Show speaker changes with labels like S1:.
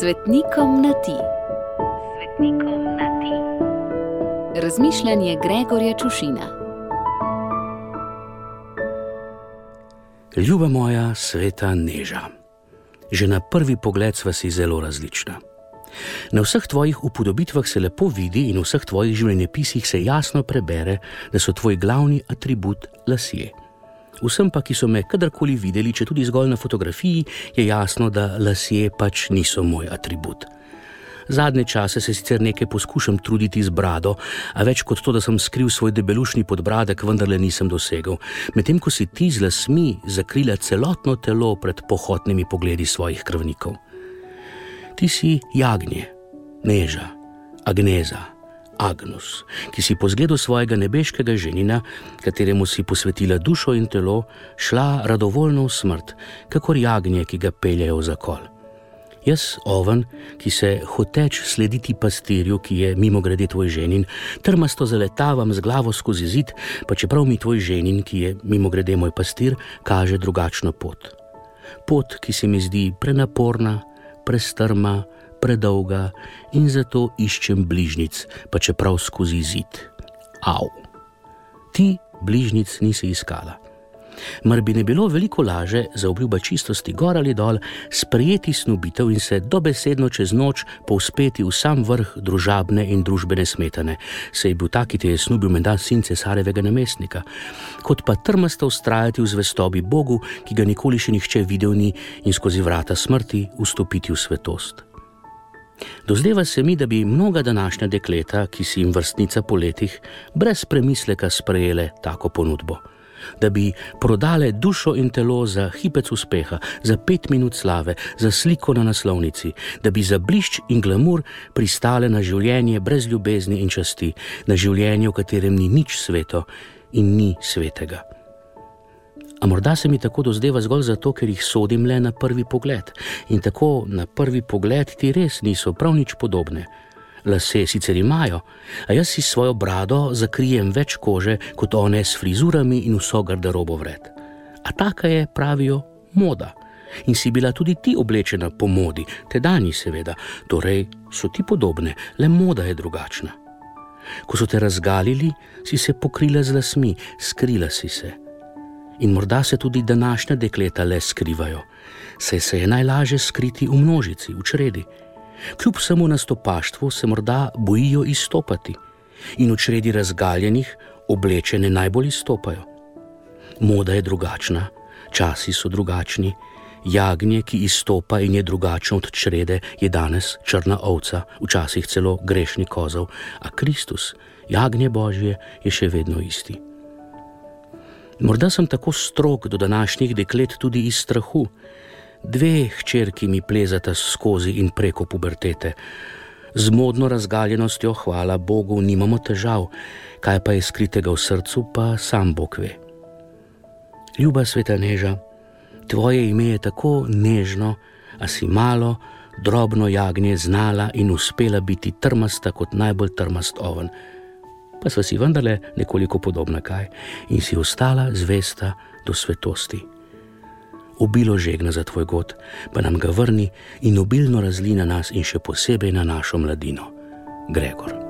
S1: Svetnikom na ti. Svetnikom na ti. Razmišljanje Gregorja Čušina.
S2: Ljuba moja sveta neža. Že na prvi pogled sva si zelo različna. Na vseh tvojih upodobitvah se lepo vidi in v vseh tvojih življenjepisih se jasno prebere, da so tvoj glavni atribut lasje. Vsem pa, ki so me kadarkoli videli, če tudi zgolj na fotografiji, je jasno, da lasje pač niso moj atribut. Zadnje čase se sicer nekaj poskušam truditi z brado, a več kot to, da sem skril svoj debelušni podbradek, vendarle nisem dosegel. Medtem ko si ti z lasmi zakrila celotno telo pred pohotnimi pogledi svojih krvnikov. Ti si jagnje, neža, agneza. Agnus, ki si po zgledu svojega nebeškega ženina, kateremu si posvetila dušo in telo, šla radovoljno v smrt, kakor jagnje, ki ga peljejo za kol. Jaz, oven, ki se hoteč slediti pastirju, ki je mimo grede tvoj ženin, trmasto zaletavam z glavo skozi zid, pa čeprav mi tvoj ženin, ki je mimo grede moj pastir, kaže drugačno pot. Pot, ki se mi zdi prenaporna, prestrma, predolga in zato iščem bližnjic, pa čeprav skozi zid. Av. Ti bližnjic nisi iskala. Mar bi ne bilo veliko laže za obljuba čistosti gor ali dol, sprejeti snubitev in se dobesedno čez noč povspeti v sam vrh družabne in družbene smetane, sej bil taki, ki je snubil menda sin cesarevega namestnika, kot pa trmasto ustrajati v zvestobi Bogu, ki ga nikoli še nihče videl ni in skozi vrata smrti vstopiti v svetost. Dozdeva se mi, da bi mnoga današnja dekleta, ki si jim vrstnica po letih, brez premisleka sprejele tako ponudbo. Da bi prodale dušo in telo za hipec uspeha, za pet minut slave, za sliko na naslovnici, da bi za blišč in glamur pristale na življenje brez ljubezni in časti, na življenje, v katerem ni nič sveto in ni svetega. A morda se mi tako dozdeva zgolj zato, ker jih sodim le na prvi pogled. In tako na prvi pogled ti res niso prav nič podobne. Lase sicer imajo, a jaz si svojo brado zakrijem več kože kot one s frizurami in vso garderobo vred. A taka je, pravijo, moda. In si bila tudi ti oblečena po modi, tedajni seveda, torej so ti podobne, le moda je drugačna. Ko so te razgalili, si se pokrila z lasmi, skrila si se. In morda se tudi današnja dekleta le skrivajo, saj se je najlažje skriti v množici, v čredi. Kljub samo nastopaštvu se morda bojijo izstopati in v čredi razgaljenih oblečene najbolj izstopajo. Moda je drugačna, časi so drugačni. Jagnje, ki izstopa in je drugačno od črede, je danes črna ovca, včasih celo grešni kozov, a Kristus, jagnje Božje, je še vedno isti. Morda sem tako strok do današnjih deklet tudi iz strahu. Dve hčerki mi plezata skozi in preko pubertete. Z modno razgaljenostjo, hvala Bogu, nimamo težav, kaj pa je skritega v srcu, pa sam Bog ve. Ljuba sveta neža, tvoje ime je tako nežno, a si malo, drobno jagnje znala in uspela biti trmasta kot najbolj trmast oven pa sva si vendarle nekoliko podobna kaj in si ostala zvesta do svetosti. Obilo žegna za tvoj god, pa nam ga vrni in obilno razli na nas in še posebej na našo mladino, Gregor.